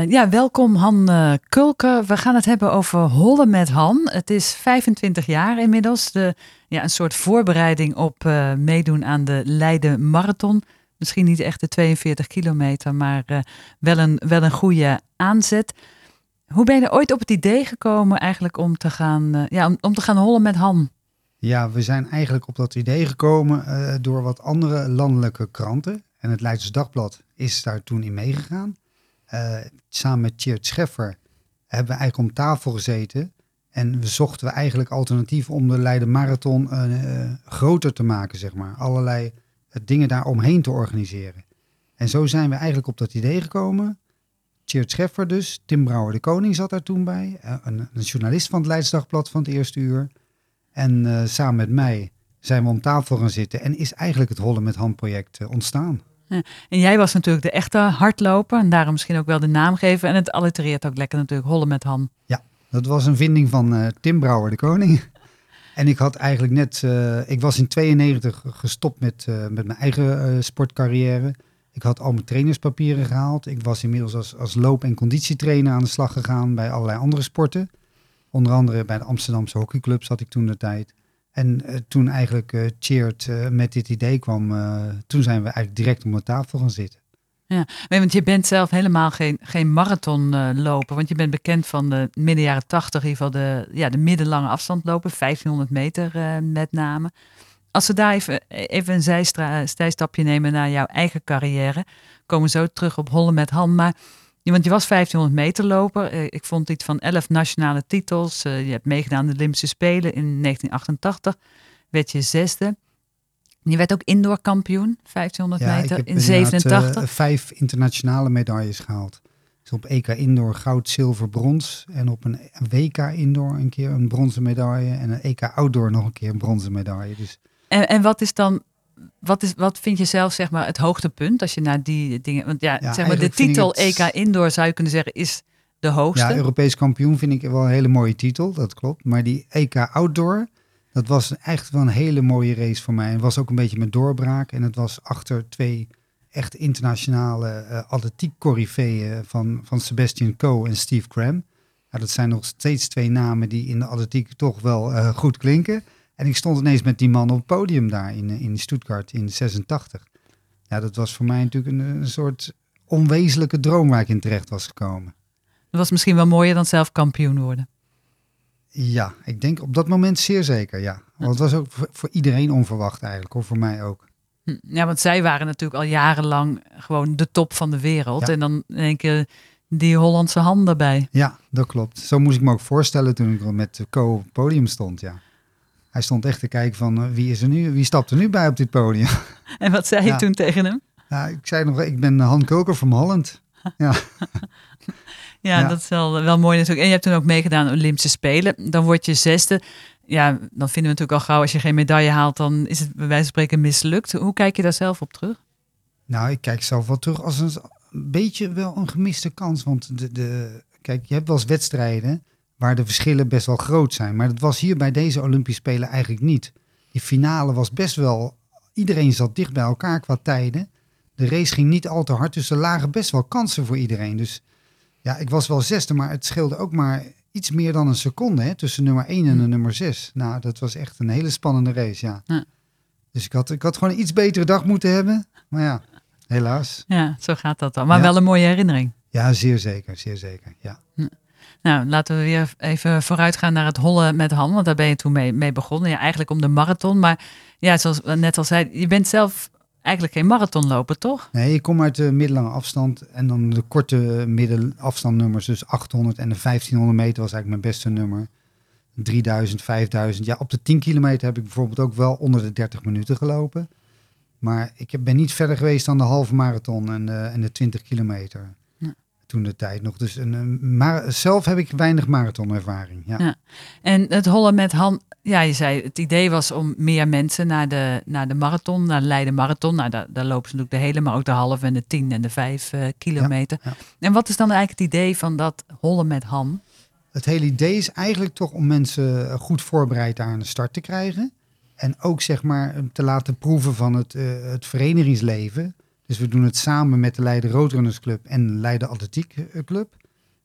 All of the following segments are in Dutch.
Uh, ja, welkom Han uh, Kulke. We gaan het hebben over hollen met Han. Het is 25 jaar inmiddels. De, ja, een soort voorbereiding op uh, meedoen aan de Leiden Marathon. Misschien niet echt de 42 kilometer, maar wel, een, wel een goede aanzet. Hoe ben je ooit op het idee gekomen eigenlijk om te gaan, ja, om, om te gaan hollen met Han? Ja, we zijn eigenlijk op dat idee gekomen door wat andere landelijke kranten. En het Leidse Dagblad is daar toen in meegegaan. Uh, samen met Tjeerd Scheffer hebben we eigenlijk om tafel gezeten. En we zochten we eigenlijk alternatief om de Leiden Marathon uh, groter te maken, zeg maar. Allerlei dingen daar omheen te organiseren. En zo zijn we eigenlijk op dat idee gekomen. Tjeerd Scheffer dus, Tim Brouwer de Koning zat daar toen bij. Een, journalist van het Leids Dagblad van het eerste uur. En samen met mij zijn we om tafel gaan zitten en is eigenlijk het Hollen met Hand project ontstaan. En jij was natuurlijk de echte hardloper en daarom misschien ook wel de naam geven. En het allitereert ook lekker natuurlijk, hollen met Han. Ja, dat was een vinding van uh, Tim Brouwer, de koning. En ik had eigenlijk net, uh, ik was in 92 gestopt met, uh, met mijn eigen sportcarrière. Ik had al mijn trainerspapieren gehaald. Ik was inmiddels als, als loop- en conditietrainer aan de slag gegaan bij allerlei andere sporten. Onder andere bij de Amsterdamse hockeyclub zat ik toen de tijd. En uh, toen eigenlijk uh, Cheert uh, met dit idee kwam, toen zijn we eigenlijk direct om de tafel gaan zitten. Ja, want je bent zelf helemaal geen, geen marathonloper, want je bent bekend van de midden jaren tachtig, in ieder geval de, ja, de middellange afstand lopen, 1500 meter met name. Als we daar even, even een zijstapje nemen naar jouw eigen carrière, komen we zo terug op Hollen met Han, maar want je was 1500 meter loper. Eh, ik vond iets van 11 nationale titels. Eh, je hebt meegedaan aan de Olympische Spelen in 1988. Werd je zesde. Je werd ook indoor kampioen, 1500 meter, in 87. Uh, vijf internationale medailles gehaald. Dus op EK Indoor goud, zilver, brons. En op een WK Indoor een keer een bronzen medaille. En een EK Outdoor nog een keer een bronzen medaille. Dus... En, en wat is dan wat, is, wat vind je zelf zeg maar, het hoogtepunt als je naar die dingen. Want ja, zeg maar, de titel EK Indoor zou je kunnen zeggen is de hoogste. Ja, Europees kampioen vind ik wel een hele mooie titel, dat klopt. Maar die EK Outdoor, dat was echt wel een hele mooie race voor mij. En was ook een beetje mijn doorbraak. En het was achter twee echt internationale uh, atletiek corifeeën van, van Sebastian Coe en Steve Cram. Dat zijn nog steeds twee namen die in de atletiek toch wel uh, goed klinken. En ik stond ineens met die man op het podium daar in, in Stuttgart in 86. Ja, dat was voor mij natuurlijk een, een soort onwezenlijke droom waar ik in terecht was gekomen. Dat was misschien wel mooier dan zelf kampioen worden. Ja, ik denk op dat moment zeer zeker, ja. Want het was ook voor, iedereen onverwacht eigenlijk, of voor mij ook. Hm, ja, want zij waren natuurlijk al jarenlang gewoon de top van de wereld. En dan in één keer die Hollandse hand erbij. Ja, dat klopt. Zo moest ik me ook voorstellen toen ik met de co op het podium stond, ja. Hij stond echt te kijken van eh, wie is er nu, wie stapt er nu bij op dit podium. En wat zei je toen tegen hem? Ja, ik zei nog, ik ben Han Koker van Holland. Ja. ja, dat is wel, wel mooi natuurlijk. En je hebt toen ook meegedaan aan Olympische Spelen. Dan word je zesde. Ja, dan vinden we natuurlijk al gauw, als je geen medaille haalt, dan is het bij wijze van spreken mislukt. Hoe kijk je daar zelf op terug? Nou, ik kijk zelf wel terug als een, een beetje wel een gemiste kans. Want de, de, kijk, je hebt wel eens wedstrijden waar de verschillen best wel groot zijn. Maar dat was hier bij deze Olympische Spelen eigenlijk niet. Die finale was best wel, iedereen zat dicht bij elkaar qua tijden. De race ging niet al te hard, dus er lagen best wel kansen voor iedereen. Dus ja, ik was wel zesde, maar het scheelde ook maar iets meer dan een seconde hè, tussen nummer 1 en de nummer 6. Nou, dat was echt een hele spannende race, ja. ja. Dus ik had, ik had gewoon een iets betere dag moeten hebben. Maar ja, helaas. Ja, zo gaat dat dan. Maar wel een mooie herinnering. Ja, zeer zeker, zeer zeker, ja. Nou, laten we weer even vooruit gaan naar het hollen met Han, want daar ben je toen mee, mee begonnen. Ja, eigenlijk om de marathon. Maar ja, zoals we net al zei, je bent zelf eigenlijk geen marathonloper, toch? Nee, ik kom uit de middellange afstand en dan de korte middenafstandnummers. Dus 800 en de 1500 meter was eigenlijk mijn beste nummer. 3000, 5000. Ja, op de 10 kilometer heb ik bijvoorbeeld ook wel onder de 30 minuten gelopen. Maar ik ben niet verder geweest dan de halve marathon en de, en de 20 kilometer toen de tijd nog. Dus een, maar zelf heb ik weinig marathonervaring. Ja. ja. En het hollen met Han, ja, je zei het idee was om meer mensen naar de, naar de marathon, naar de Leiden Marathon. Nou, daar, daar lopen ze natuurlijk de hele, maar ook de halve en de tien en de vijf uh, kilometer. Ja, En wat is dan eigenlijk het idee van dat hollen met Han? Het hele idee is eigenlijk toch om mensen goed voorbereid aan de start te krijgen. En ook zeg maar te laten proeven van het, uh, het verenigingsleven. Dus we doen het samen met de Leiden Roadrunners Club en Leiden Atletiek eh, Club.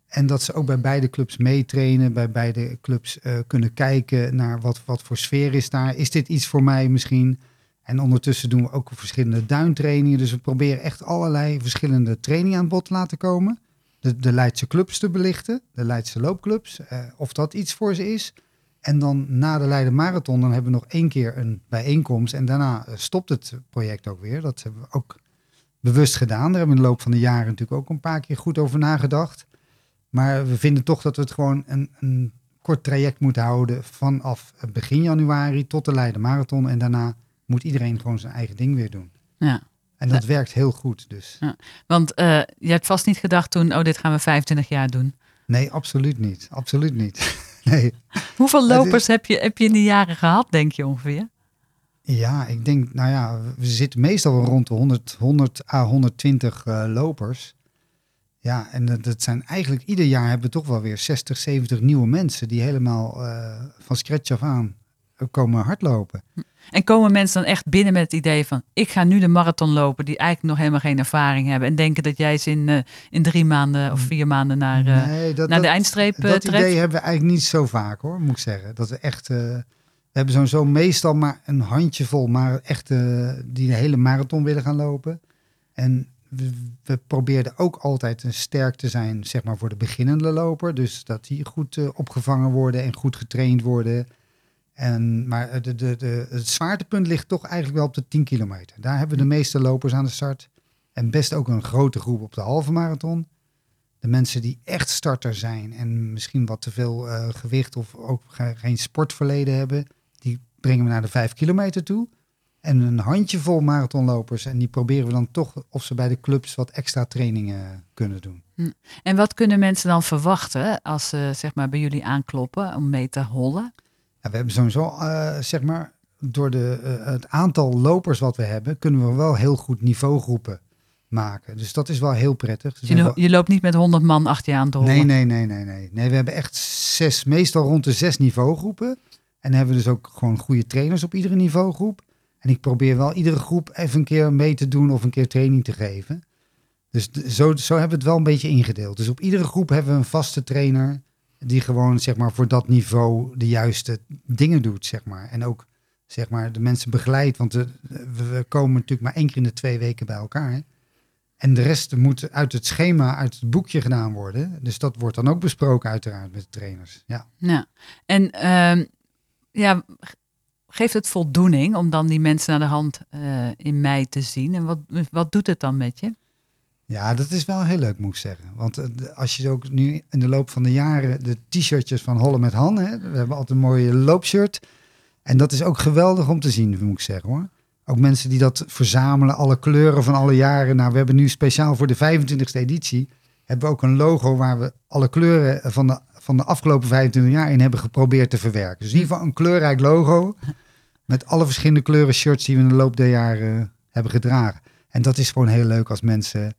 En dat ze ook bij beide clubs meetrainen, bij beide clubs uh, kunnen kijken naar wat, wat voor sfeer is daar. Is dit iets voor mij misschien? En ondertussen doen we ook verschillende duintrainingen. Dus we proberen echt allerlei verschillende trainingen aan bod te laten komen. De, de Leidse clubs te belichten, de Leidse loopclubs, uh, of dat iets voor ze is. En dan na de Leiden Marathon, dan hebben we nog één keer een bijeenkomst. En daarna stopt het project ook weer. Dat hebben we ook bewust gedaan. Daar hebben we in de loop van de jaren natuurlijk ook een paar keer goed over nagedacht. Maar we vinden toch dat we het gewoon een, een kort traject moeten houden vanaf begin januari tot de Leiden Marathon. En daarna moet iedereen gewoon zijn eigen ding weer doen. Ja. En dat werkt heel goed dus. Ja. Want uh, je hebt vast niet gedacht toen, oh dit gaan we 25 jaar doen. Nee, absoluut niet. Absoluut niet. nee. Hoeveel lopers heb, je, heb je in die jaren gehad, denk je ongeveer? Ja, ik denk, nou ja, we zitten meestal rond de 100, 100 à 120 uh, lopers. Ja, en dat, dat, zijn eigenlijk ieder jaar hebben we toch wel weer 60, 70 nieuwe mensen die helemaal uh, van scratch af aan komen hardlopen. En komen mensen dan echt binnen met het idee van ik ga nu de marathon lopen die eigenlijk nog helemaal geen ervaring hebben en denken dat jij ze in, uh, in drie maanden of vier maanden naar, uh, nee, dat, naar de dat, eindstreep Dat trekt? idee hebben we eigenlijk niet zo vaak hoor, moet ik zeggen. Dat we echt, we hebben sowieso meestal maar een handjevol, maar echt die de hele marathon willen gaan lopen. En we, we probeerden ook altijd een sterk te zijn, zeg maar, voor de beginnende loper. Dus dat die goed uh, opgevangen worden en goed getraind worden. En, maar de, de, de, het zwaartepunt ligt toch eigenlijk wel op de 10 kilometer. Daar hebben we de meeste lopers aan de start. En best ook een grote groep op de halve marathon. De mensen die echt starter zijn en misschien wat te veel uh, gewicht of ook ge geen sportverleden hebben, brengen we naar de 5 kilometer toe. En een handjevol marathonlopers. En die proberen we dan toch of ze bij de clubs wat extra trainingen kunnen doen. En wat kunnen mensen dan verwachten als ze zeg maar, bij jullie aankloppen om mee te hollen? Ja, we hebben sowieso, uh, zeg maar, door de, uh, het aantal lopers wat we hebben, kunnen we wel heel goed niveaugroepen maken. Dus dat is wel heel prettig. Dus je, lo je, loopt niet met 100 man achter je aan te hollen? Nee, nee, nee, nee, nee. Nee, we hebben echt zes, meestal rond de zes niveaugroepen. En hebben we dus ook gewoon goede trainers op iedere niveaugroep. En ik probeer wel iedere groep even een keer mee te doen of een keer training te geven. Dus zo, zo hebben we het wel een beetje ingedeeld. Dus op iedere groep hebben we een vaste trainer die gewoon zeg maar voor dat niveau de juiste dingen doet, zeg maar. En ook zeg maar de mensen begeleidt, want we komen natuurlijk maar één keer in de twee weken bij elkaar. En de rest moet uit het schema, uit het boekje gedaan worden. Dus dat wordt dan ook besproken uiteraard met de trainers. Ja. ja. En uh, ja, geeft het voldoening om dan die mensen naar de hand uh, in mei te zien? En wat, wat doet het dan met je? Ja, dat is wel heel leuk, moet ik zeggen. Want uh, als je ook nu in de loop van de jaren de t-shirtjes van Hollen met Han, hè, we hebben altijd een mooie loopshirt. En dat is ook geweldig om te zien, moet ik zeggen hoor. Ook mensen die dat verzamelen, alle kleuren van alle jaren. Nou, we hebben nu speciaal voor de 25e editie, hebben we ook een logo waar we alle kleuren van de, van de afgelopen 25 jaar in hebben geprobeerd te verwerken. Dus in ieder geval een kleurrijk logo met alle verschillende kleuren shirts die we in de loop der jaren hebben gedragen. En dat is gewoon heel leuk als mensen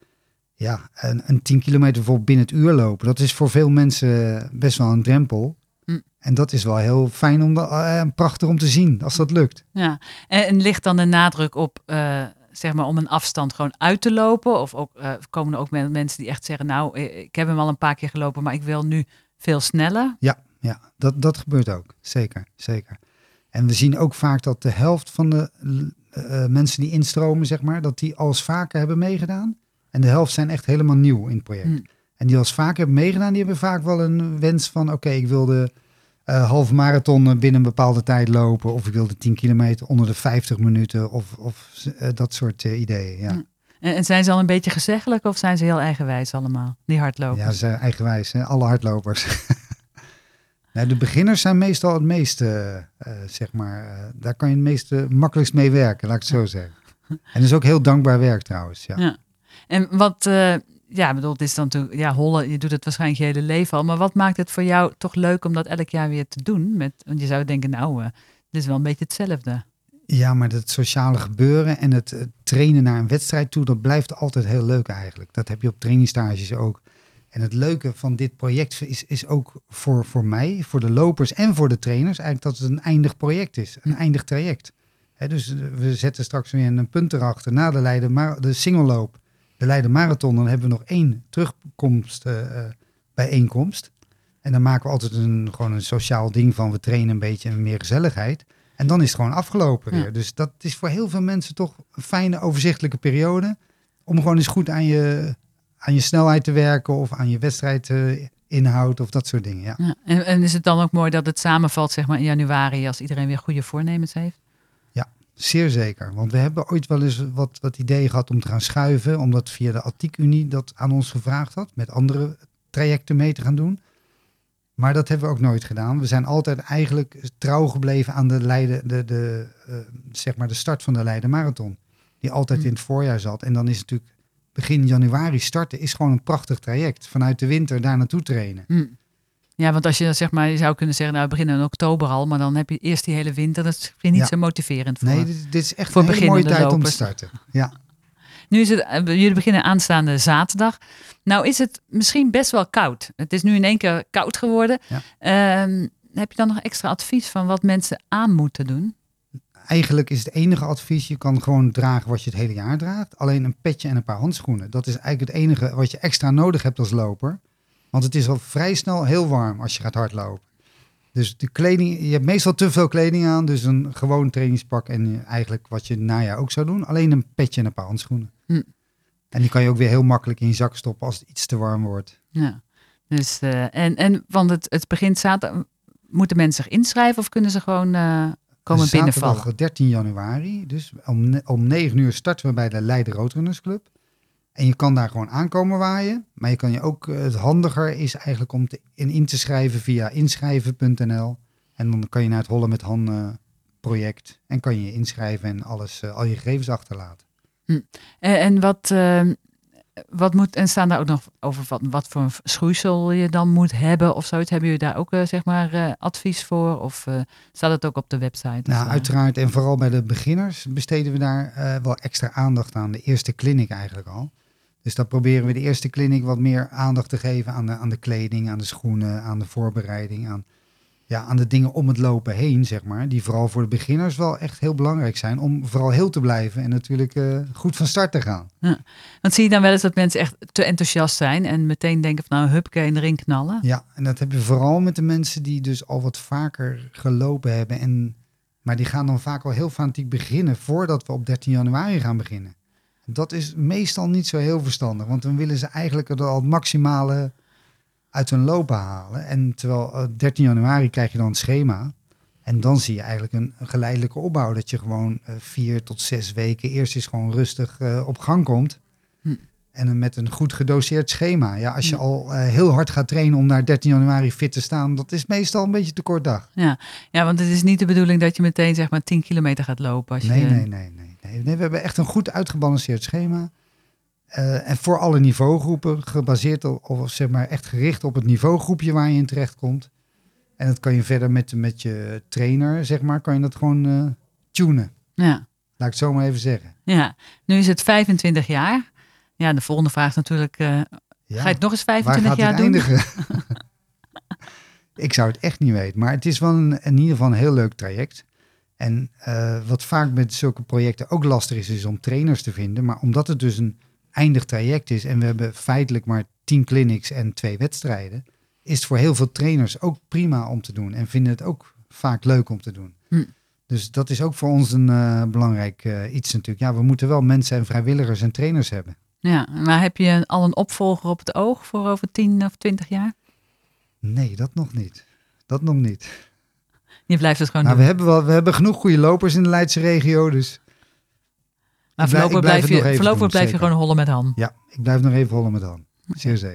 ja, een, een 10 kilometer bijvoorbeeld binnen het uur lopen. Dat is voor veel mensen best wel een drempel. Mm. En dat is wel heel fijn om, uh, prachtig om te zien als dat lukt. Ja, en, en ligt dan de nadruk op, uh, zeg maar, om een afstand gewoon uit te lopen? Of ook, uh, komen er ook mensen die echt zeggen, nou, ik heb hem al een paar keer gelopen, maar ik wil nu veel sneller? Ja, ja dat, dat gebeurt ook. Zeker, zeker. En we zien ook vaak dat de helft van de uh, mensen die instromen, zeg maar, dat die al eens vaker hebben meegedaan. En de helft zijn echt helemaal nieuw in het project. Mm. En die al eens vaker hebben meegedaan, die hebben vaak wel een wens van, oké, okay, ik wil de uh, halve marathon binnen een bepaalde tijd lopen. Of ik wil de 10 kilometer onder de 50 minuten. Of, of uh, dat soort ideeën, ja. En, en zijn ze al een beetje gezeggelijk of zijn ze heel eigenwijs allemaal, die hardlopen? Ja, ze zijn eigenwijs, hè? alle hardlopers. Nou, de beginners zijn meestal het meeste, zeg maar, daar kan je het meeste makkelijkst mee werken, laat ik het zo zeggen. En dat is ook heel dankbaar werk trouwens. Ja. ja. En wat, ja, bedoel, het is dan natuurlijk, ja, hollen, je doet het waarschijnlijk je hele leven al, maar wat maakt het voor jou toch leuk om dat elk jaar weer te doen? Met, want je zou denken, nou, dit is wel een beetje hetzelfde. Ja, maar het sociale gebeuren en het trainen naar een wedstrijd toe, dat blijft altijd heel leuk eigenlijk. Dat heb je op trainingstages ook. En het leuke van dit project is, is ook voor, voor mij, voor de lopers en voor de trainers, eigenlijk dat het een eindig project is, een eindig traject. Dus we zetten straks weer een punt erachter na de Leiden, maar de singelloop, de Leiden Marathon. Dan hebben we nog één terugkomst eh, eh, bijeenkomst. En dan maken we altijd een, gewoon een sociaal ding van we trainen een beetje en meer gezelligheid. En dan is het gewoon afgelopen Ja. weer. Dus dat is voor heel veel mensen toch een fijne, overzichtelijke periode. Om gewoon eens goed aan je, aan je snelheid te werken of aan je wedstrijdinhoud of dat soort dingen. Ja. Ja. En, en is het dan ook mooi dat het samenvalt zeg maar, in januari als iedereen weer goede voornemens heeft? Zeer zeker. Want we hebben ooit wel eens wat, wat ideeën gehad om te gaan schuiven. Omdat via de Attiek-Unie dat aan ons gevraagd had. Met andere trajecten mee te gaan doen. Maar dat hebben we ook nooit gedaan. We zijn altijd eigenlijk trouw gebleven aan de, Leiden, de, de, eh, zeg maar de start van de Leiden Marathon. Die altijd Hmm. in het voorjaar zat. En dan is natuurlijk begin januari starten. Is gewoon een prachtig traject. Vanuit de winter daar naartoe trainen. Hm. Ja, want als je zeg maar, je zou kunnen zeggen, nou we beginnen in oktober al, maar dan heb je eerst die hele winter. Dat is niet Ja. zo motiverend voor. Nee, dit, dit is echt voor een hele mooie tijd om te starten. Ja. Nu is het, eh, jullie beginnen aanstaande zaterdag. Nou is het misschien best wel koud. Het is nu in één keer koud geworden. Ja. Ehm, heb je dan nog extra advies van wat mensen aan moeten doen? Eigenlijk is het enige advies, je kan gewoon dragen wat je het hele jaar draagt. Alleen een petje en een paar handschoenen. Dat is eigenlijk het enige wat je extra nodig hebt als loper. Want het is al vrij snel heel warm als je gaat hardlopen. Dus de kleding, je hebt meestal te veel kleding aan. Dus een gewoon trainingspak en eigenlijk wat je najaar ook zou doen. Alleen een petje en een paar handschoenen. Hm. En die kan je ook weer heel makkelijk in je zak stoppen als het iets te warm wordt. Ja. Dus, eh, en, en want het, het begint zaterdag. Moeten mensen zich inschrijven of kunnen ze gewoon eh, komen Zaterdag binnenvallen? 13 januari. Dus om, om 9 uur starten we bij de Leiden Roodrunners Club. En je kan daar gewoon aankomen waaien. Maar je kan je ook, eh, het handiger is eigenlijk om te, in, in te schrijven via inschrijven.nl. En dan kan je naar het Hollen met Han eh, project. En kan je je inschrijven en alles, eh, al je gegevens achterlaten. En, en wat, ehm, wat moet, en staan daar ook nog over wat, wat voor een schoeisel je dan moet hebben of zoiets? Hebben jullie daar ook eh, zeg maar eh, advies voor? Of eh, staat het ook op de website? Nou, Of, eh, uiteraard. En vooral bij de beginners besteden we daar eh, wel extra aandacht aan. De eerste clinic eigenlijk al. Dus dan proberen we de eerste clinic wat meer aandacht te geven aan de, aan de kleding, aan de schoenen, aan de voorbereiding, aan, ja, aan de dingen om het lopen heen, zeg maar. Die vooral voor de beginners wel echt heel belangrijk zijn om vooral heel te blijven en natuurlijk eh, goed van start te gaan. Want zie je dan wel eens dat mensen echt te enthousiast zijn en meteen denken van nou hupke in erin knallen? Ja, en dat heb je vooral met de mensen die dus al wat vaker gelopen hebben. En, maar die gaan dan vaak al heel fanatiek beginnen voordat we op 13 januari gaan beginnen. Dat is meestal niet zo heel verstandig, want dan willen ze eigenlijk er al het maximale uit hun lopen halen. En terwijl eh, 13 januari krijg je dan het schema. En dan zie je eigenlijk een, geleidelijke opbouw. Dat je gewoon eh, vier tot zes weken eerst eens gewoon rustig eh, op gang komt. Hm. En met een goed gedoseerd schema. Ja, als je Hm. al eh, heel hard gaat trainen om naar 13 januari fit te staan, dat is meestal een beetje te kort dag. Ja. ja, want het is niet de bedoeling dat je meteen zeg maar 10 kilometer gaat lopen. Als Nee, je, nee, nee, nee, nee. Nee, we hebben echt een goed uitgebalanceerd schema. Eh, en voor alle niveaugroepen gebaseerd op, of zeg maar echt gericht op het niveaugroepje waar je in terecht komt. En dat kan je verder met, met je trainer, zeg maar, kan je dat gewoon eh, tunen. Ja. Laat ik het zo maar even zeggen. ja, nu is het 25 jaar. Ja, de volgende vraag is natuurlijk, eh, Ja. ga je het nog eens Waar 25 gaat jaar het doen? eindigen? ik zou het echt niet weten. Maar het is wel een, in ieder geval een heel leuk traject. En eh, wat vaak met zulke projecten ook lastig is, is om trainers te vinden. Maar omdat het dus een eindig traject is en we hebben feitelijk maar 10 clinics en twee wedstrijden, is het voor heel veel trainers ook prima om te doen. En vinden het ook vaak leuk om te doen. Hm. Dus dat is ook voor ons een eh, belangrijk eh, iets natuurlijk. Ja, we moeten wel mensen en vrijwilligers en trainers hebben. Ja, maar heb je al een opvolger op het oog voor over 10 of 20 jaar? Nee, dat nog niet. Dat nog niet. Je blijft het gewoon Nou, we hebben, wel, we hebben genoeg goede lopers in de Leidse regio, dus maar voorlopig blijf je, nog even voorlopig doen, blijf je gewoon hollen met Han. ja, ik blijf nog even hollen met Han. Zeer zeker.